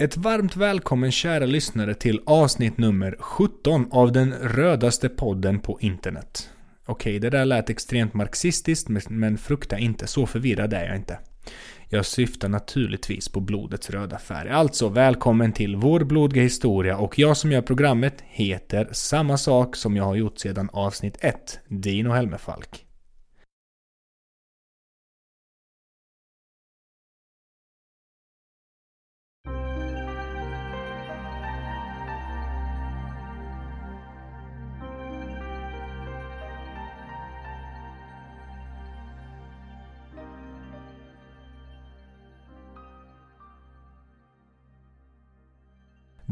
Ett varmt välkommen kära lyssnare till avsnitt nummer 17 av den rödaste podden på internet. Okej, det där lät extremt marxistiskt, men frukta inte, så förvirrad är jag inte. Jag syftar naturligtvis på blodets röda färg. Alltså, välkommen till Vår blodiga historia och jag som gör programmet heter samma sak som jag har gjort sedan avsnitt 1, Dino Helmefalk.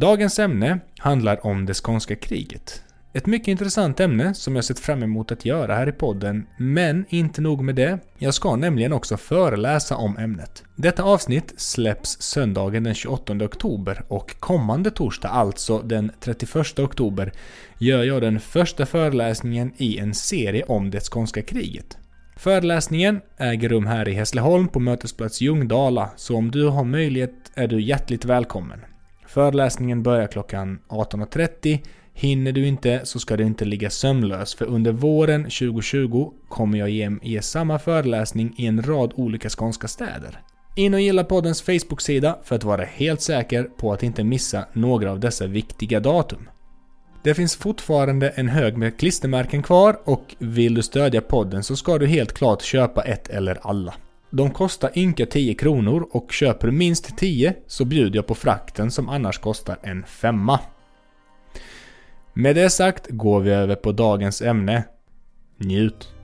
Dagens ämne handlar om det skånska kriget. Ett mycket intressant ämne som jag sett fram emot att göra här i podden, men inte nog med det. Jag ska nämligen också föreläsa om ämnet. Detta avsnitt släpps söndagen den 28 oktober och kommande torsdag, alltså den 31 oktober, gör jag den första föreläsningen i en serie om det skånska kriget. Föreläsningen äger rum här i Hässleholm på Mötesplats Ljungdala, så om du har möjlighet är du hjärtligt välkommen. Föreläsningen börjar klockan 18.30. Hinner du inte så ska du inte ligga sömnlös för under våren 2020 kommer jag ge, ge samma föreläsning i en rad olika skånska städer. In och gilla poddens Facebook-sida för att vara helt säker på att inte missa några av dessa viktiga datum. Det finns fortfarande en hög med klistermärken kvar och vill du stödja podden så ska du helt klart köpa ett eller alla. De kostar ynka 10 kronor och köper du minst 10 så bjuder jag på frakten som annars kostar en femma. Med det sagt går vi över på dagens ämne. Njut!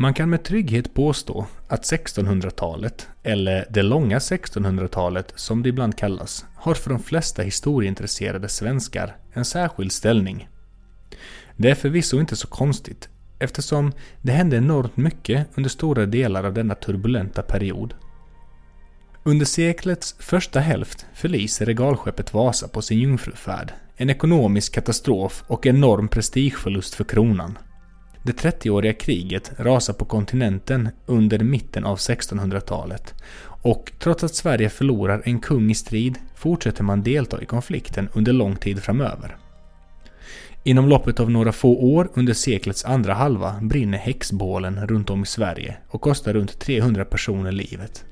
Man kan med trygghet påstå att 1600-talet, eller det långa 1600-talet som det ibland kallas, har för de flesta historieintresserade svenskar en särskild ställning. Det är förvisso inte så konstigt, eftersom det hände enormt mycket under stora delar av denna turbulenta period. Under seklets första hälft förliser regalskeppet Vasa på sin jungfrufärd, en ekonomisk katastrof och enorm prestigeförlust för kronan. Det 30-åriga kriget rasar på kontinenten under mitten av 1600-talet och trots att Sverige förlorar en kung i strid fortsätter man delta i konflikten under lång tid framöver. Inom loppet av några få år under seklets andra halva brinner häxbålen runt om i Sverige och kostar runt 300 personer livet.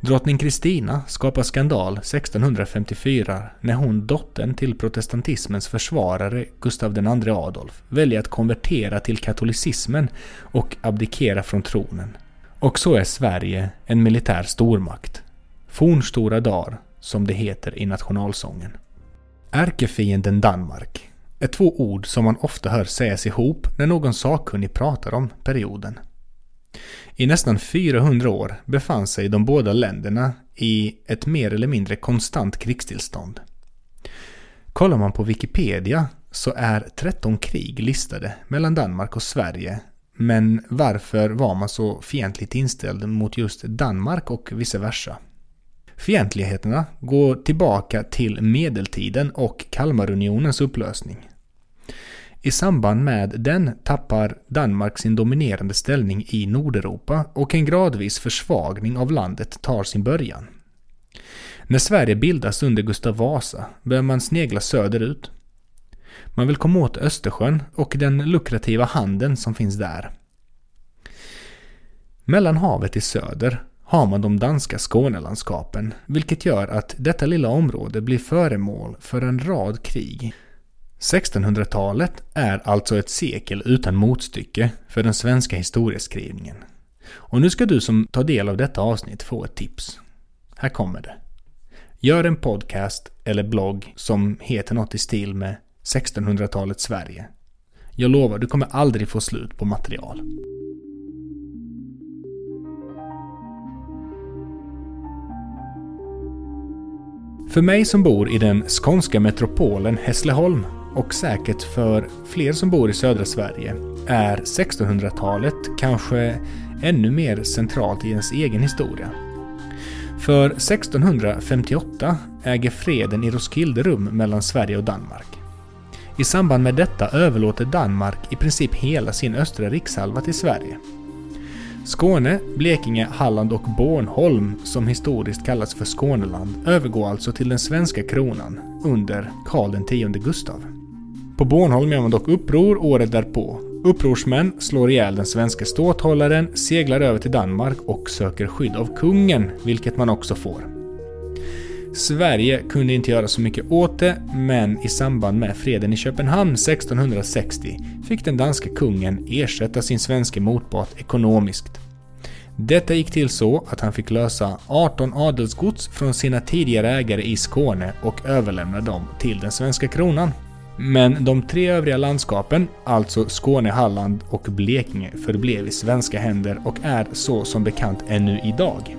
Drottning Kristina skapar skandal 1654 när hon, dottern till protestantismens försvarare Gustav II Adolf, väljer att konvertera till katolicismen och abdikera från tronen. Och så är Sverige en militär stormakt. Fornstora dar, som det heter i nationalsången. Ärkefienden Danmark är två ord som man ofta hör sägas ihop när någon sakkunnig pratar om perioden. I nästan 400 år befann sig de båda länderna i ett mer eller mindre konstant krigstillstånd. Kollar man på Wikipedia så är 13 krig listade mellan Danmark och Sverige. Men varför var man så fientligt inställd mot just Danmark och vice versa? Fientligheterna går tillbaka till medeltiden och Kalmarunionens upplösning. I samband med den tappar Danmark sin dominerande ställning i Nordeuropa och en gradvis försvagning av landet tar sin början. När Sverige bildas under Gustav Vasa börjar man snegla söderut. Man vill komma åt Östersjön och den lukrativa handeln som finns där. Mellan havet i söder har man de danska Skånelandskapen, vilket gör att detta lilla område blir föremål för en rad krig 1600-talet är alltså ett sekel utan motstycke för den svenska historieskrivningen. Och nu ska du som tar del av detta avsnitt få ett tips. Här kommer det. Gör en podcast eller blogg som heter något i stil med 1600-talets Sverige. Jag lovar, du kommer aldrig få slut på material. För mig som bor i den skånska metropolen Hässleholm och säkert för fler som bor i södra Sverige är 1600-talet kanske ännu mer centralt i ens egen historia. För 1658 äger freden i Roskilde rum mellan Sverige och Danmark. I samband med detta överlåter Danmark i princip hela sin östra rikshalva till Sverige. Skåne, Blekinge, Halland och Bornholm, som historiskt kallas för Skåneland, övergår alltså till den svenska kronan under Karl X Gustav. På Bornholm gör man dock uppror året därpå. Upprorsmän slår ihjäl den svenska ståthållaren, seglar över till Danmark och söker skydd av kungen, vilket man också får. Sverige kunde inte göra så mycket åt det, men i samband med freden i Köpenhamn 1660 fick den danske kungen ersätta sin svenska motpart ekonomiskt. Detta gick till så att han fick lösa 18 adelsgods från sina tidigare ägare i Skåne och överlämna dem till den svenska kronan. Men de tre övriga landskapen, alltså Skåne, Halland och Blekinge, förblev i svenska händer och är så som bekant ännu idag.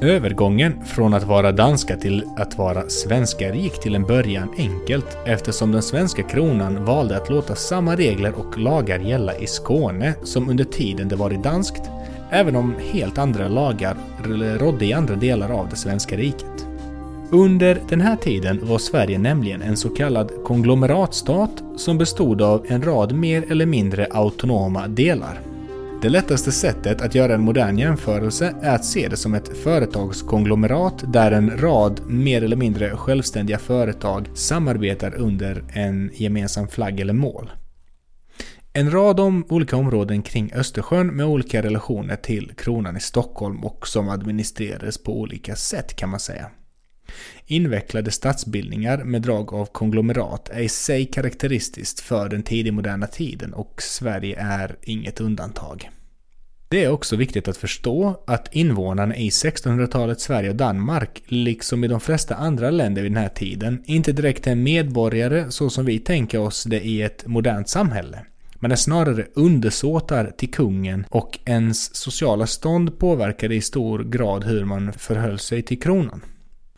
Övergången från att vara danska till att vara svenskar gick till en början enkelt eftersom den svenska kronan valde att låta samma regler och lagar gälla i Skåne som under tiden det varit danskt, även om helt andra lagar rådde i andra delar av det svenska riket. Under den här tiden var Sverige nämligen en så kallad konglomeratstat som bestod av en rad mer eller mindre autonoma delar. Det lättaste sättet att göra en modern jämförelse är att se det som ett företagskonglomerat där en rad mer eller mindre självständiga företag samarbetar under en gemensam flagg eller mål. En rad om olika områden kring Östersjön med olika relationer till kronan i Stockholm och som administrerades på olika sätt kan man säga. Invecklade stadsbildningar med drag av konglomerat är i sig karaktäristiskt för den tidigmoderna tiden och Sverige är inget undantag. Det är också viktigt att förstå att invånarna i 1600-talets Sverige och Danmark, liksom i de flesta andra länder vid den här tiden, inte direkt är medborgare så som vi tänker oss det i ett modernt samhälle. Man är snarare undersåtar till kungen och ens sociala stånd påverkade i stor grad hur man förhöll sig till kronan.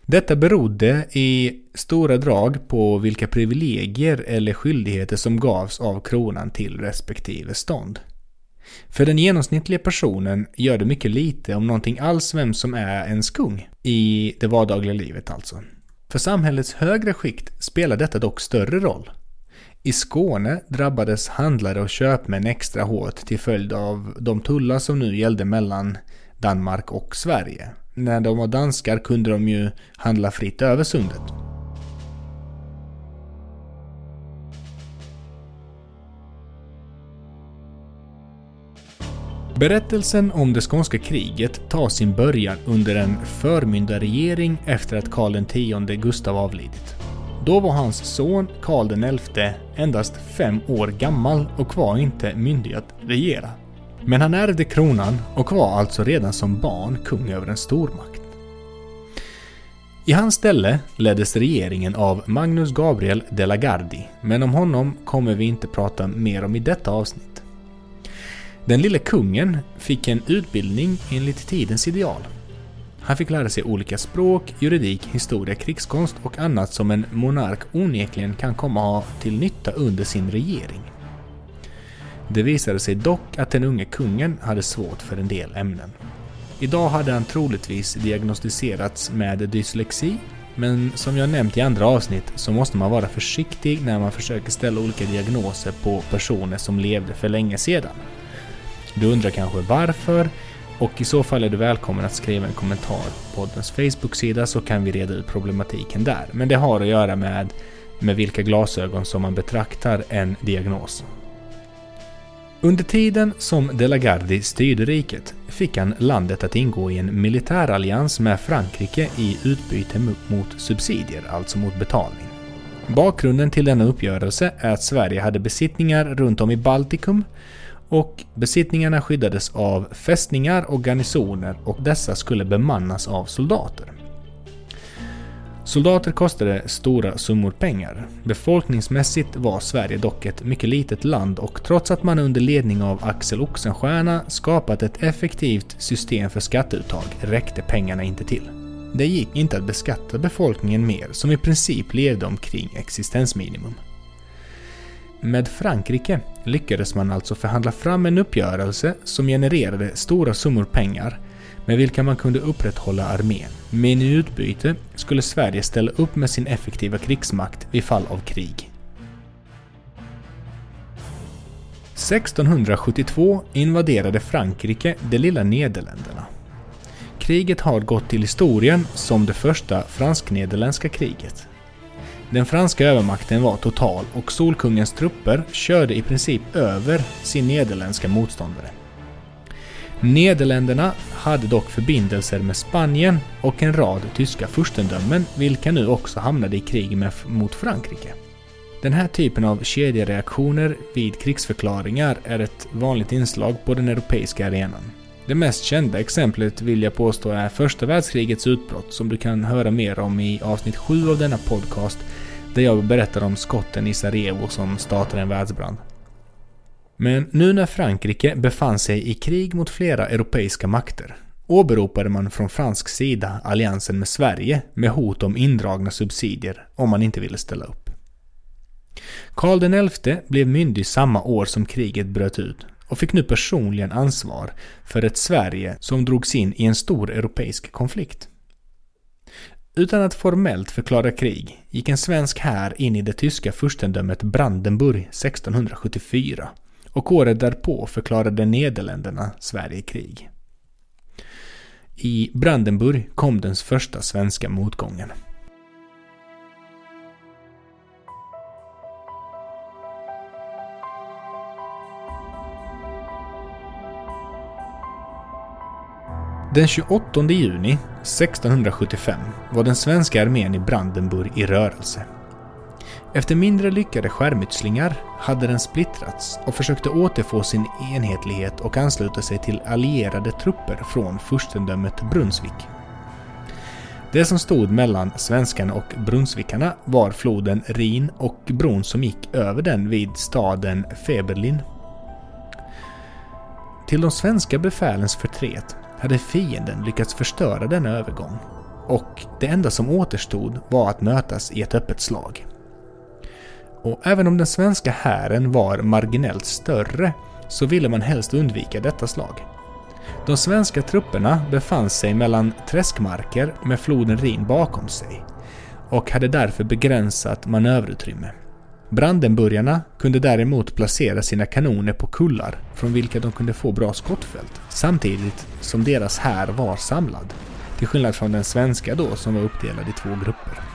Detta berodde i stora drag på vilka privilegier eller skyldigheter som gavs av kronan till respektive stånd. För den genomsnittliga personen gör det mycket lite om någonting alls vem som är ens kung, i det vardagliga livet alltså. För samhällets högre skikt spelar detta dock större roll. I Skåne drabbades handlare och köpmän extra hårt till följd av de tullar som nu gällde mellan Danmark och Sverige när de var danskar kunde de ju handla fritt över sundet. Berättelsen om det skånska kriget tar sin början under en förmyndarregering efter att Karl X Gustav avlidit. Då var hans son Karl XI endast fem år gammal och var inte myndig att regera. Men han ärvde kronan och var alltså redan som barn kung över en stormakt. I hans ställe leddes regeringen av Magnus Gabriel de la Gardie, men om honom kommer vi inte prata mer om i detta avsnitt. Den lille kungen fick en utbildning enligt tidens ideal. Han fick lära sig olika språk, juridik, historia, krigskonst och annat som en monark onekligen kan komma ha till nytta under sin regering. Det visade sig dock att den unge kungen hade svårt för en del ämnen. Idag hade han troligtvis diagnostiserats med dyslexi, men som jag nämnt i andra avsnitt så måste man vara försiktig när man försöker ställa olika diagnoser på personer som levde för länge sedan. Du undrar kanske varför? Och i så fall är du välkommen att skriva en kommentar på poddens Facebook-sida så kan vi reda ut problematiken där. Men det har att göra med, med vilka glasögon som man betraktar en diagnos. Under tiden som De la Gardie styrde riket fick han landet att ingå i en militärallians med Frankrike i utbyte mot subsidier, alltså mot betalning. Bakgrunden till denna uppgörelse är att Sverige hade besittningar runt om i Baltikum och besittningarna skyddades av fästningar och garnisoner och dessa skulle bemannas av soldater. Soldater kostade stora summor pengar. Befolkningsmässigt var Sverige dock ett mycket litet land och trots att man under ledning av Axel Oxenstierna skapat ett effektivt system för skatteuttag räckte pengarna inte till. Det gick inte att beskatta befolkningen mer som i princip levde omkring existensminimum. Med Frankrike lyckades man alltså förhandla fram en uppgörelse som genererade stora summor pengar med vilka man kunde upprätthålla armén. Men i utbyte skulle Sverige ställa upp med sin effektiva krigsmakt vid fall av krig. 1672 invaderade Frankrike de lilla Nederländerna. Kriget har gått till historien som det första fransk-nederländska kriget. Den franska övermakten var total och Solkungens trupper körde i princip över sin nederländska motståndare. Nederländerna hade dock förbindelser med Spanien och en rad tyska furstendömen vilka nu också hamnade i krig med, mot Frankrike. Den här typen av kedjereaktioner vid krigsförklaringar är ett vanligt inslag på den europeiska arenan. Det mest kända exemplet vill jag påstå är första världskrigets utbrott som du kan höra mer om i avsnitt 7 av denna podcast där jag berättar om skotten i Sarajevo som startade en världsbrand. Men nu när Frankrike befann sig i krig mot flera europeiska makter åberopade man från fransk sida alliansen med Sverige med hot om indragna subsidier om man inte ville ställa upp. Karl XI blev myndig samma år som kriget bröt ut och fick nu personligen ansvar för ett Sverige som drogs in i en stor europeisk konflikt. Utan att formellt förklara krig gick en svensk här in i det tyska furstendömet Brandenburg 1674 och året därpå förklarade Nederländerna Sverige krig. I Brandenburg kom den första svenska motgången. Den 28 juni 1675 var den svenska armén i Brandenburg i rörelse. Efter mindre lyckade skärmytslingar hade den splittrats och försökte återfå sin enhetlighet och ansluta sig till allierade trupper från furstendömet Brunsvik. Det som stod mellan svenskarna och brunsvikarna var floden Rin och bron som gick över den vid staden Feberlin. Till de svenska befälens förtret hade fienden lyckats förstöra denna övergång och det enda som återstod var att mötas i ett öppet slag. Och även om den svenska hären var marginellt större så ville man helst undvika detta slag. De svenska trupperna befann sig mellan träskmarker med floden Rin bakom sig och hade därför begränsat manöverutrymme. Brandenburgarna kunde däremot placera sina kanoner på kullar från vilka de kunde få bra skottfält samtidigt som deras här var samlad. Till skillnad från den svenska då som var uppdelad i två grupper.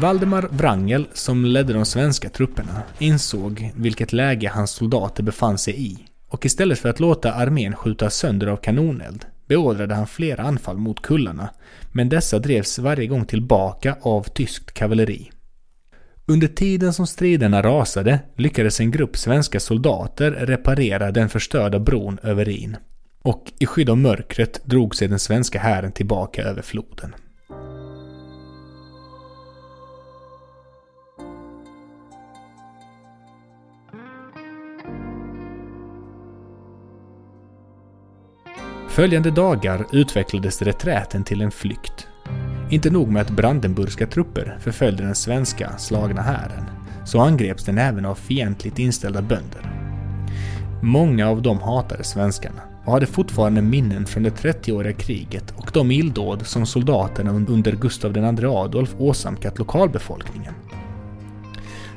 Valdemar Wrangel, som ledde de svenska trupperna, insåg vilket läge hans soldater befann sig i och istället för att låta armén skjuta sönder av kanoneld beordrade han flera anfall mot kullarna, men dessa drevs varje gång tillbaka av tyskt kavalleri. Under tiden som striderna rasade lyckades en grupp svenska soldater reparera den förstörda bron över Rhin. Och i skydd av mörkret drog sig den svenska hären tillbaka över floden. Följande dagar utvecklades reträten till en flykt. Inte nog med att brandenburgska trupper förföljde den svenska slagna hären, så angreps den även av fientligt inställda bönder. Många av dem hatade svenskarna och hade fortfarande minnen från det 30-åriga kriget och de illdåd som soldaterna under Gustav II Adolf åsamkat lokalbefolkningen.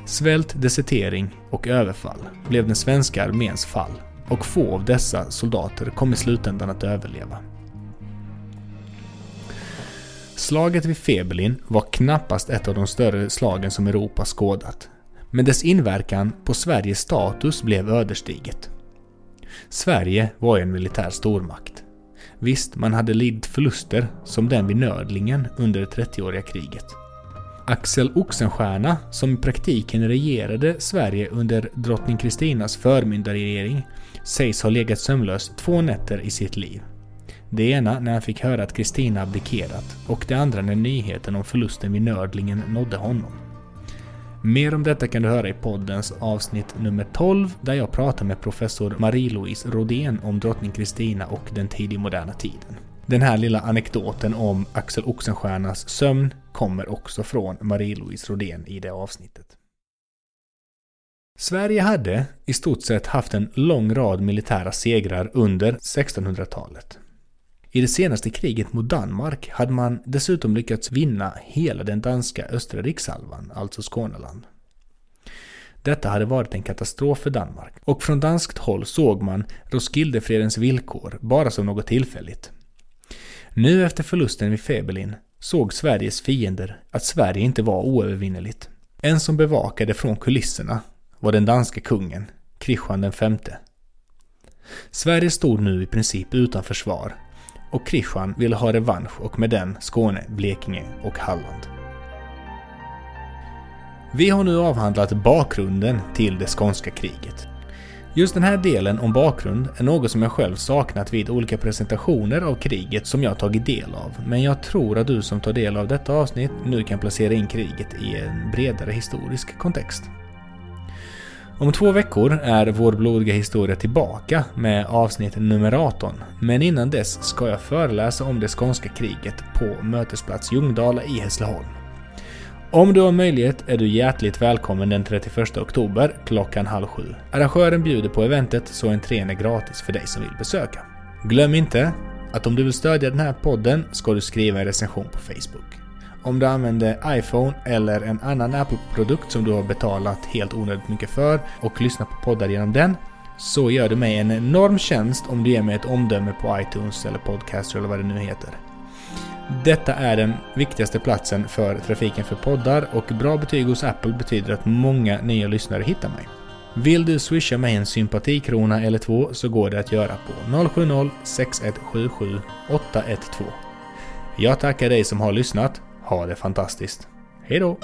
Svält, desertering och överfall blev den svenska arméns fall och få av dessa soldater kom i slutändan att överleva. Slaget vid Febelin var knappast ett av de större slagen som Europa skådat. Men dess inverkan på Sveriges status blev ödesdiget. Sverige var en militär stormakt. Visst, man hade lidit förluster som den vid Nördlingen under det 30-åriga kriget. Axel Oxenstierna, som i praktiken regerade Sverige under drottning Kristinas förmyndarregering, sägs ha legat sömnlös två nätter i sitt liv. Det ena när han fick höra att Kristina abdikerat och det andra när nyheten om förlusten vid Nördlingen nådde honom. Mer om detta kan du höra i poddens avsnitt nummer 12 där jag pratar med professor Marie-Louise Rodén om drottning Kristina och den tidigmoderna tiden. Den här lilla anekdoten om Axel Oxenstiernas sömn kommer också från Marie-Louise Rodén i det avsnittet. Sverige hade i stort sett haft en lång rad militära segrar under 1600-talet. I det senaste kriget mot Danmark hade man dessutom lyckats vinna hela den danska östra rikshalvan, alltså Skåneland. Detta hade varit en katastrof för Danmark och från danskt håll såg man Roskildefredens villkor bara som något tillfälligt. Nu efter förlusten vid Febelin såg Sveriges fiender att Sverige inte var oövervinneligt. En som bevakade från kulisserna var den danske kungen, Kristian V. Sverige stod nu i princip utan försvar och Kristian ville ha revansch och med den Skåne, Blekinge och Halland. Vi har nu avhandlat bakgrunden till det skånska kriget. Just den här delen om bakgrund är något som jag själv saknat vid olika presentationer av kriget som jag tagit del av, men jag tror att du som tar del av detta avsnitt nu kan placera in kriget i en bredare historisk kontext. Om två veckor är vår blodiga historia tillbaka med avsnitt nummer 18, men innan dess ska jag föreläsa om det skånska kriget på Mötesplats Ljungdala i Hässleholm. Om du har möjlighet är du hjärtligt välkommen den 31 oktober klockan halv sju. Arrangören bjuder på eventet så entrén är gratis för dig som vill besöka. Glöm inte att om du vill stödja den här podden ska du skriva en recension på Facebook. Om du använder iPhone eller en annan Apple-produkt som du har betalat helt onödigt mycket för och lyssnar på poddar genom den så gör du mig en enorm tjänst om du ger mig ett omdöme på iTunes eller Podcaster eller vad det nu heter. Detta är den viktigaste platsen för trafiken för poddar och bra betyg hos Apple betyder att många nya lyssnare hittar mig. Vill du swisha mig en sympatikrona eller två så går det att göra på 070-6177 812. Jag tackar dig som har lyssnat. Ha det fantastiskt. Hejdå!